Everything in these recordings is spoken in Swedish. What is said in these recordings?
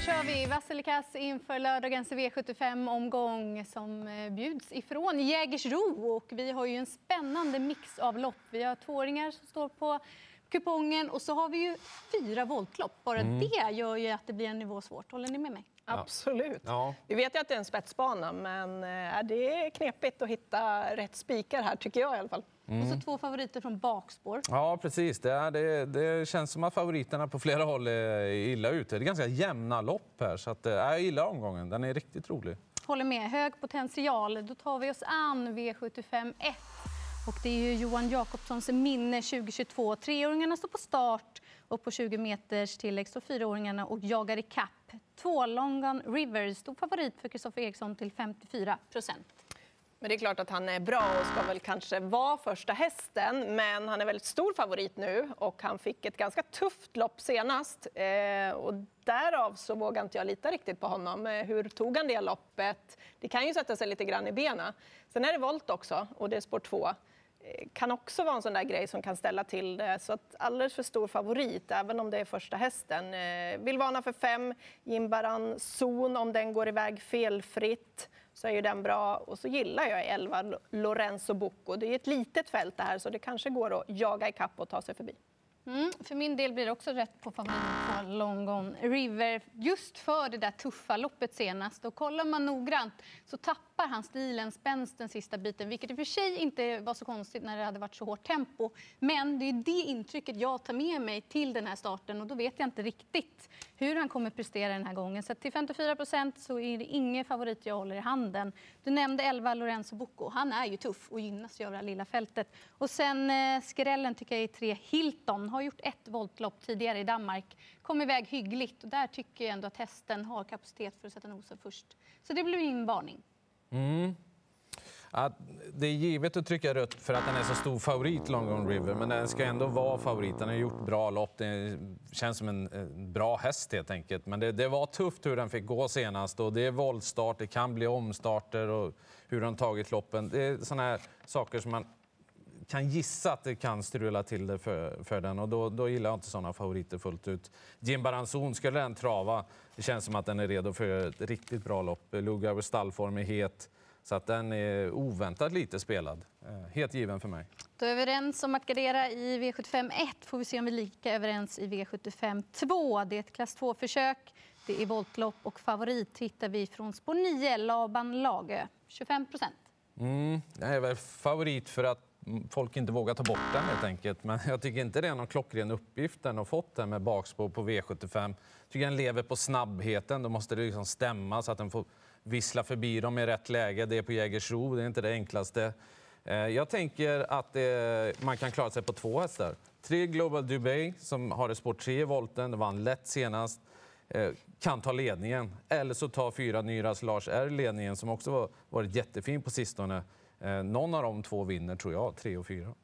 nu kör vi Vassilikas inför lördagens V75-omgång som eh, bjuds ifrån Jägersro. Och vi har ju en spännande mix av lopp. Vi har tvååringar som står på kupongen och så har vi ju fyra voltlopp. Bara mm. det gör ju att det blir en nivå svårt. Håller ni med mig? Absolut. Ja. Vi vet ju att det är en spetsbana, men äh, det är knepigt att hitta rätt spikar här, tycker jag i alla fall. Mm. Och så två favoriter från bakspår. Ja, precis. Det, är, det, det, känns som att favoriterna på flera håll är illa ute. Det är ganska jämna lopp här, så att, äh, jag gillar omgången. Den är riktigt rolig. Håller med. Hög potential. Då tar vi oss an V75 1. Och det är ju Johan Jakobssons minne 2022. Treåringarna står på start och på 20 meters tillägg står fyraåringarna och jagar i kapp. 2, London River, stor favorit för Kristoffer Eriksson till 54 procent. Men det är klart att han är bra och ska väl kanske vara första hästen, men han är väldigt stor favorit nu och han fick ett ganska tufft lopp senast eh, och därav så vågar inte jag lita riktigt på honom. Eh, hur tog han det loppet? Det kan ju sätta sig lite grann i benen. Sen är det volt också och det är spår 2 kan också vara en sån där grej som kan ställa till det. Så att alldeles för stor favorit, även om det är första hästen. Eh, vill varna för fem, Jimbaran Zon, om den går iväg felfritt så är ju den bra. Och så gillar jag 11 Lorenzo Bocco. Det är ett litet fält det här så det kanske går att jaga i kapp och ta sig förbi. Mm, för min del blir det också rätt på favoriten på Longon River. Just för det där tuffa loppet senast. Och kollar man noggrant så tappar han stilen, spänsten sista biten. Vilket i och för sig inte var så konstigt när det hade varit så hårt tempo. Men det är det intrycket jag tar med mig till den här starten. Och då vet jag inte riktigt hur han kommer prestera den här gången. Så till 54 procent så är det ingen favorit jag håller i handen. Du nämnde 11 Lorenzo Bocco. Han är ju tuff och gynnas ju av det här lilla fältet. Och sen eh, skrällen tycker jag är tre Hilton. Har gjort ett voltlopp tidigare i Danmark. Kom iväg hyggligt och där tycker jag ändå att hästen har kapacitet för att sätta nosen först. Så det blir min varning. Mm. Att det är givet att trycka rött för att den är så stor favorit, Long Gone River, men den ska ändå vara favorit. Den har gjort bra lopp. Det känns som en, eh, bra häst helt enkelt. Men det, det, var tufft hur den fick gå senast och det är voltstart, det kan bli omstarter och hur den tagit loppen. Det är sådana här saker som man kan gissa att det kan strula till det för, för den och då, då gillar jag inte sådana favoriter fullt ut. Jim Baranzon, skulle den trava, det känns som att den är redo för ett riktigt bra lopp. Lugauer stallform är het. Så att den är oväntat lite spelad. Eh, helt given för mig. Då är vi överens om att gardera i V75 1. Får vi se om vi är lika överens i V75 2. Det är ett klass 2-försök. Det är voltlopp och favorit hittar vi från spår 9, Laban Lagö. 25 procent. Mm, det är väl favorit för att Mm, folk inte vågar ta bort den helt enkelt. Men jag tycker inte det är någon klockren uppgift den har fått den med bakspår på V75. Jag tycker den lever på snabbheten. Då måste det liksom stämma så att den får vissla förbi dem i rätt läge. Det är på Jägersro, det är inte det enklaste. Eh, jag tänker att eh, man kan klara sig på två hästar. Tre Global Dubai som har ett spår 3 i volten, det vann lätt senast, eh, kan ta ledningen. Eller så tar fyra Nyras Lars R ledningen som också varit jättefin på sistone. Eh, någon av de två vinner, tror jag, tre och fyra.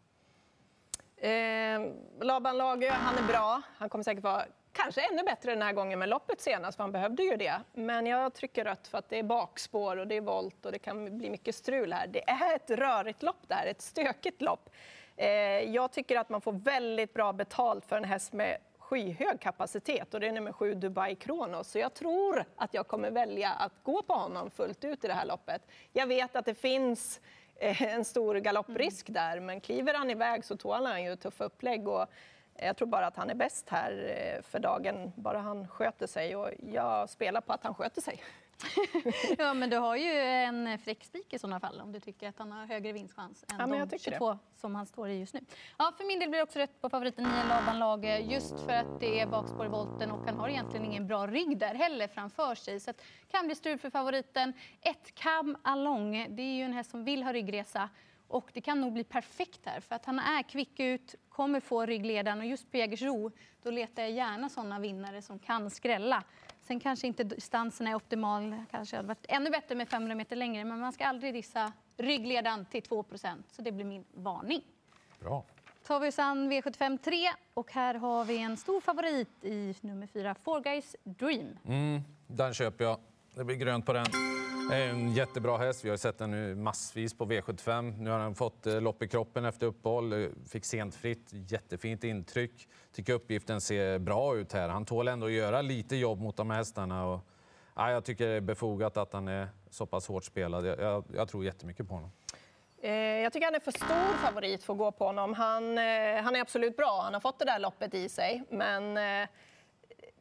Eh, Laban Lager, han är bra. Han kommer säkert vara kanske ännu bättre den här gången med loppet senast, för han behövde ju det. Men jag trycker rött för att det är bakspår och det är volt och det kan bli mycket strul här. Det är ett rörigt lopp det här, ett stökigt lopp. Eh, jag tycker att man får väldigt bra betalt för en häst med skyhög kapacitet och det är nummer sju Dubai Kronos. Så jag tror att jag kommer välja att gå på honom fullt ut i det här loppet. Jag vet att det finns en stor galopprisk där, men kliver han iväg så tål han ju tuffa upplägg. Och jag tror bara att han är bäst här eh, för dagen, bara han sköter sig. Och jag spelar på att han sköter sig. ja, men du har ju en fräck spik i sådana fall om du tycker att han har högre vinstchans än ja, de 22 det. som han står i just nu. Ja, för min del blir det också rätt på favoriten 9 Laban Lage just för att det är bakspår i volten och han har egentligen ingen bra rygg där heller framför sig. Så det kan bli strul för favoriten. Ett Cam Along, det är ju en häst som vill ha ryggresa och det kan nog bli perfekt här för att han är kvick ut, kommer få ryggledaren och just på Jägersro då letar jag gärna sådana vinnare som kan skrälla. Sen kanske inte distansen är optimal, kanske hade varit ännu bättre med 500 meter längre men man ska aldrig dissa ryggledaren till 2% så det blir min varning. Bra. tar vi oss an V75 3 och här har vi en stor favorit i nummer 4, Four Guys Dream. Mm, den köper jag. Det blir grönt på den. En jättebra häst. Vi har sett den nu massvis på V75. Nu har han fått eh, lopp i kroppen efter uppehåll. Eh, fick sent fritt. Jättefint intryck. tycker uppgiften ser bra ut här. Han tål ändå att göra lite jobb mot de här hästarna. Och, ja, jag tycker det är befogat att han är så pass hårt spelad. Jag, jag, jag tror jättemycket på honom. Eh, jag tycker han är för stor favorit för att gå på honom. Han, han är absolut bra, han har fått det där loppet i sig. Men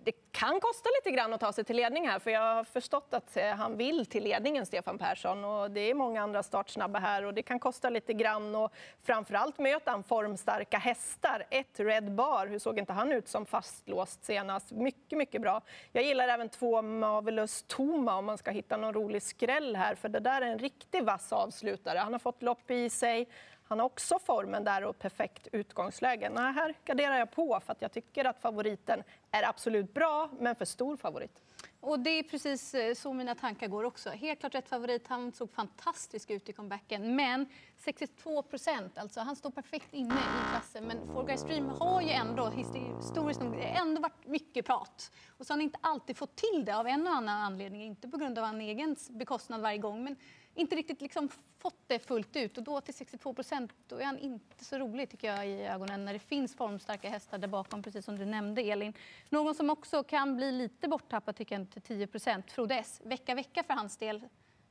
det kan kosta lite grann att ta sig till ledning här, för jag har förstått att eh, han vill till ledningen, Stefan Persson. Och det är många andra startsnabba här och det kan kosta lite grann. Och framförallt möter han formstarka hästar. Ett Red Bar, hur såg inte han ut som fastlåst senast? Mycket, mycket bra. Jag gillar även två Marvelous Toma om man ska hitta någon rolig skräll här, för det där är en riktig vass avslutare. Han har fått lopp i sig. Han har också formen där och perfekt utgångsläge. Nej, här garderar jag på för att jag tycker att favoriten är absolut bra, men för stor favorit. Och det är precis eh, så mina tankar går också. Helt klart rätt favorit. Han såg fantastisk ut i comebacken. Men 62 procent, alltså han står perfekt inne i klassen. Men Four Guys Dream har ju ändå historiskt nog ändå varit mycket prat. Och så har han inte alltid fått till det av en och annan anledning. Inte på grund av hans egen bekostnad varje gång. Men inte riktigt liksom fått det fullt ut. Och då till 62 procent, då är han inte så rolig tycker jag i ögonen när det finns formstarka hästar där bakom, precis som du nämnde Elin. Någon som också kan bli lite borttappad tycker jag till 10 procent, Frode S. Vecka, vecka för hans del.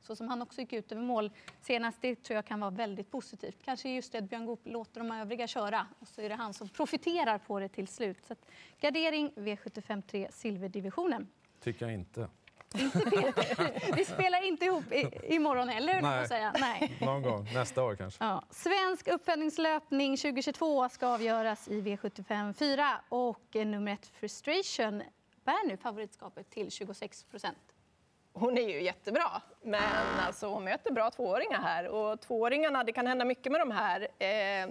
Så som han också gick ut över mål senast, det tror jag kan vara väldigt positivt. Kanske just det att Björn Goop låter de övriga köra och så är det han som profiterar på det till slut. Så att, gardering V75 3 silverdivisionen. Tycker jag inte. Vi spelar inte ihop i, imorgon heller, Nej. säga. Nej. Någon gång, nästa år kanske. Ja. Svensk uppföljningslöpning 2022 ska avgöras i V75 4 och nummer ett Frustration bär nu favoritskapet till 26 procent. Hon är ju jättebra, men alltså, hon möter bra tvååringar här. Och tvååringarna, det kan hända mycket med de här. Eh,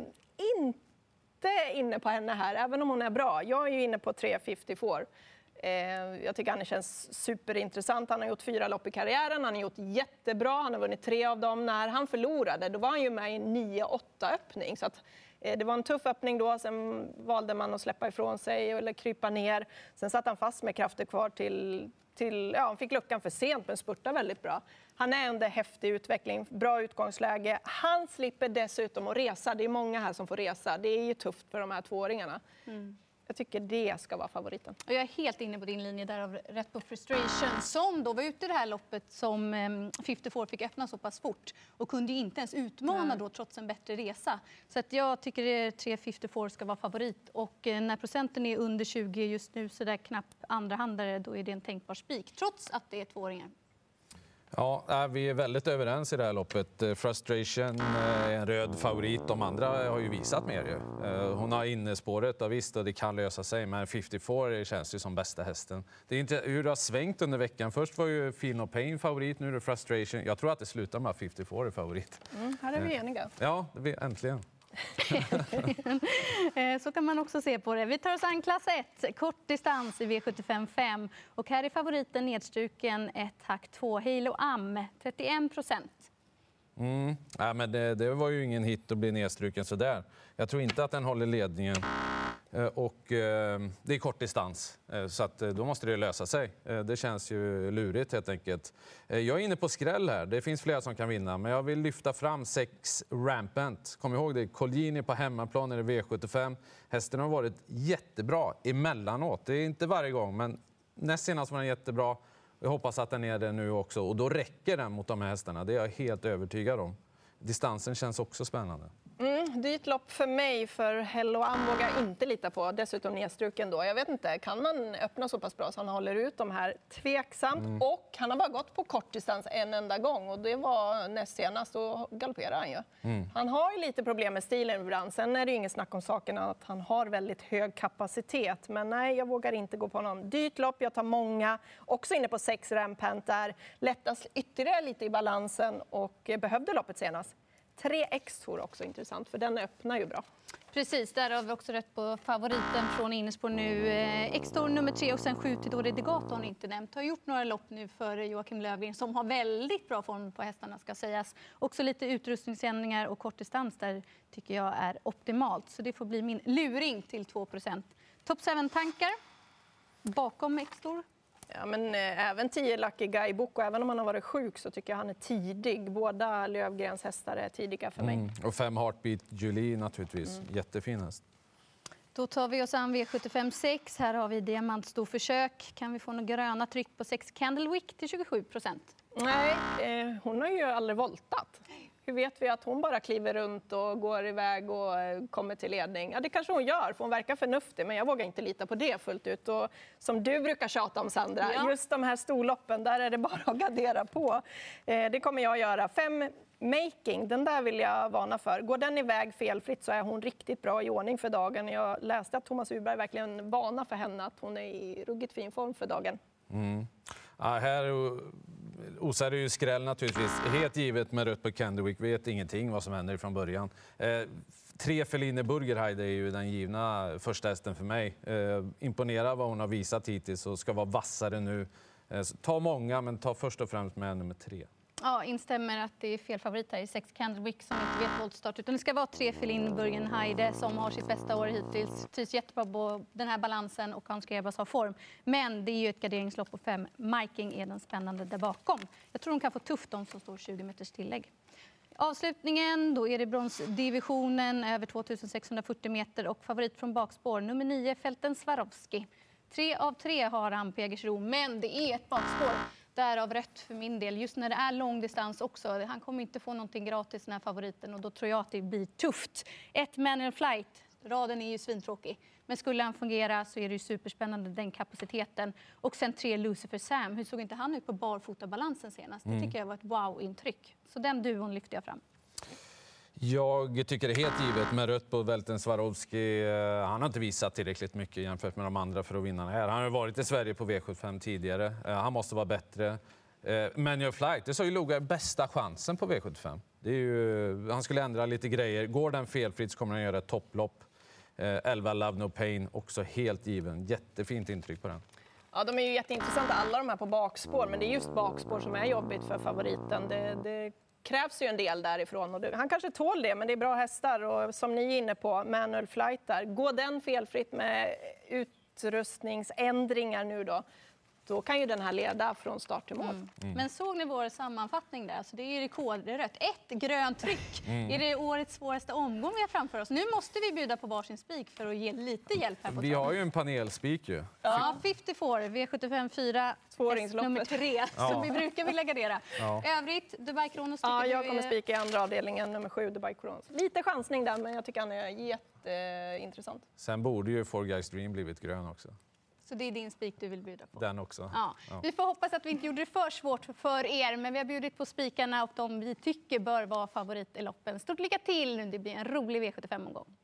inte inne på henne här, även om hon är bra. Jag är ju inne på 354. Eh, jag tycker han känns superintressant. Han har gjort fyra lopp i karriären, han har gjort jättebra, han har vunnit tre av dem. När han förlorade, då var han ju med i en 9-8 öppning. Så att, eh, det var en tuff öppning då, sen valde man att släppa ifrån sig eller krypa ner. Sen satt han fast med krafter kvar till, till ja, han fick luckan för sent men spurtade väldigt bra. Han är under häftig utveckling, bra utgångsläge. Han slipper dessutom att resa. Det är många här som får resa. Det är ju tufft för de här tvååringarna. Mm. Jag tycker det ska vara favoriten. Och jag är helt inne på din linje där av rätt på Frustration som då var ute i det här loppet som 54 ehm, fick öppna så pass fort och kunde inte ens utmana då trots en bättre resa. Så att jag tycker att 354 ska vara favorit och eh, när procenten är under 20 just nu så där knapp andrahandare då är det en tänkbar spik trots att det är tvååringar. Ja, vi är väldigt överens i det här loppet. Eh, Frustration eh, är en röd favorit. De andra har ju visat mer. Ju. Eh, hon har innespåret, och visst, och det kan lösa sig. Men 54 känns ju som bästa hästen. Det är inte hur det har svängt under veckan. Först var ju Feel No Pain favorit, nu är det Frustration. Jag tror att det slutar med att 54 är favorit. Mm, här är vi eniga. Ja, äntligen. Eh, så kan man också se på det. Vi tar oss an klass 1, kort distans i V75 5. Och här är favoriten nedstruken 1 hack 2, Halo Am, 31 procent. Mm. Ja, men det, det, var ju ingen hit att bli nedstruken så där. Jag tror inte att den håller ledningen. Eh, och eh, det är kort distans, eh, så att då måste det lösa sig. Det känns ju lurigt helt enkelt. Jag är inne på skräll här. Det finns flera som kan vinna, men jag vill lyfta fram sex Rampant. Kom ihåg det, Colgjini på hemmaplan i V75. Hästen har varit jättebra emellanåt. Det är inte varje gång, men näst senast var den jättebra. Jag hoppas att den är det nu också och då räcker den mot de här hästarna. Det är jag helt övertygad om. Distansen känns också spännande. Mm, dyrt lopp för mig, för Hello Am vågar jag inte lita på. Dessutom nedstruken då. Jag vet inte, kan man öppna så pass bra så han håller ut de här? Tveksamt. Mm. Och han har bara gått på kortdistans en enda gång och det var näst senast. Då galopperade han ju. Mm. Han har ju lite problem med stilen ibland. Sen är det ju inget snack om saken att han har väldigt hög kapacitet. Men nej, jag vågar inte gå på honom. Dyrt lopp, jag tar många. Också inne på sex Rampant där. Lättas ytterligare lite i balansen och behövde loppet senast. 3X Tour också intressant, för den öppnar ju bra. Precis, där har vi också rätt på favoriten från Innerspår nu. Eh, X-Tour nummer tre och sen sju till Dore har har inte nämnt. Har gjort några lopp nu för Joakim Lövgren som har väldigt bra form på hästarna ska sägas. Också lite utrustningsändringar och kortdistans där tycker jag är optimalt. Så det får bli min luring till 2 Top 7-tankar bakom X-Tour? Ja, men eh, även 10 Lucky Guy Book, och även om han har varit sjuk så tycker jag han är tidig. Båda Lövgrens hästar är tidiga för mig. Mm. Och fem Heartbeat Julie naturligtvis. Mm. Jättefin häst. Då tar vi oss an V75 6. Här har vi diamantstorförsök. Kan vi få några gröna tryck på 6 Candlewick till 27 procent? Nej, eh, hon har ju aldrig voltat. Hur vet vi att hon bara kliver runt och går iväg och eh, kommer till ledning? Ja, det kanske hon gör, för hon verkar förnuftig, men jag vågar inte lita på det fullt ut. Och som du brukar tjata om, Sandra, Ja. just de här storloppen, där är det bara att gardera på. Eh, det kommer jag göra. Fem Making, den där vill jag varna för. Går den iväg felfritt så är hon riktigt bra i ordning för dagen. Jag läste att Thomas Uberg verkligen varnar för henne, att hon är i ruggigt fin form för dagen. Ja, här osar det ju skräll naturligtvis. Helt givet med rött på Candywick. Vet ingenting vad som händer från början. Eh, tre Feline Burgerheide är ju den givna första hästen för mig. Eh, imponerar vad hon har visat hittills och ska vara vassare nu. Eh, ta många, men ta först och främst med nummer tre. Ja, instämmer att det är fel favorit här i sex Candlewick som inte vet voltstart. Utan det ska vara tre Felin Burgen Heide som har sitt bästa år hittills. Trivs jättebra på den här balansen och Hans Grebas har form. Men det är ju ett garderingslopp på fem. Miking är den spännande där bakom. Jag tror de kan få tufft de som står 20 meters tillägg. Avslutningen, då är det bronsdivisionen över 2640 meter och favorit från bakspår, nummer 9, Fälten Swarovski. Tre av tre har han på Jägersro, men det är ett bakspår. Därav rött för min del, just när det är lång distans också. Han kommer inte få någonting gratis den här favoriten och då tror jag att det blir tufft. Ett manual flight, raden är ju svintråkig. Men skulle han fungera så är det ju superspännande den kapaciteten. Och sen tre Lucifer Sam, hur såg inte han ut på barfotabalansen senast? Det tycker jag var ett wow-intryck. Så den duon lyfter jag fram. Jag tycker det är helt givet med rött på Välten Swarovski. Eh, han har inte visat tillräckligt mycket jämfört med de andra för att vinna det här. Han har varit i Sverige på V75 tidigare. Eh, han måste vara bättre. Eh, men your Flight, det sa ju Loga bästa chansen på V75. Det är ju, han skulle ändra lite grejer. Går den felfritt så kommer han göra ett topplopp. 11 Love No Pain, också helt given. Jättefint intryck på den. Ja, de är ju jätteintressanta alla de här på bakspår, men det är just bakspår som är jobbigt för favoriten. Det, det krävs ju en del därifrån och du, han kanske tål det, men det är bra hästar och som ni är inne på, manual flight där. Går den felfritt med utrustningsändringar nu då, då kan ju den här leda från start till mål. Men såg ni vår sammanfattning där? Alltså det är ju rekordrött. Ett grönt tryck. Är det årets svåraste omgång vi har framför oss? Nu måste vi bjuda på varsin spik för att ge lite hjälp här på Vi har ju en panelspik ju. Ja, 54, V75 4, Tvååringsloppet. nummer tre, Ja. som vi brukar vilja gardera. Ja. Övrigt, Dubai Kronos tycker Ja, du jag kommer är- spika i andra avdelningen, nummer sju, Dubai Corons. Lite chansning där, men jag tycker han är jätteintressant. Sen borde ju Four Guys Dream blivit grön också. Så det är din spik du vill bjuda på? Den också. Ja. Ja. Vi får hoppas att vi inte gjorde det för svårt för er, men vi har bjudit på spikarna och de vi tycker bör vara favorit i loppen. Stort lycka till! Det blir en rolig V75-omgång.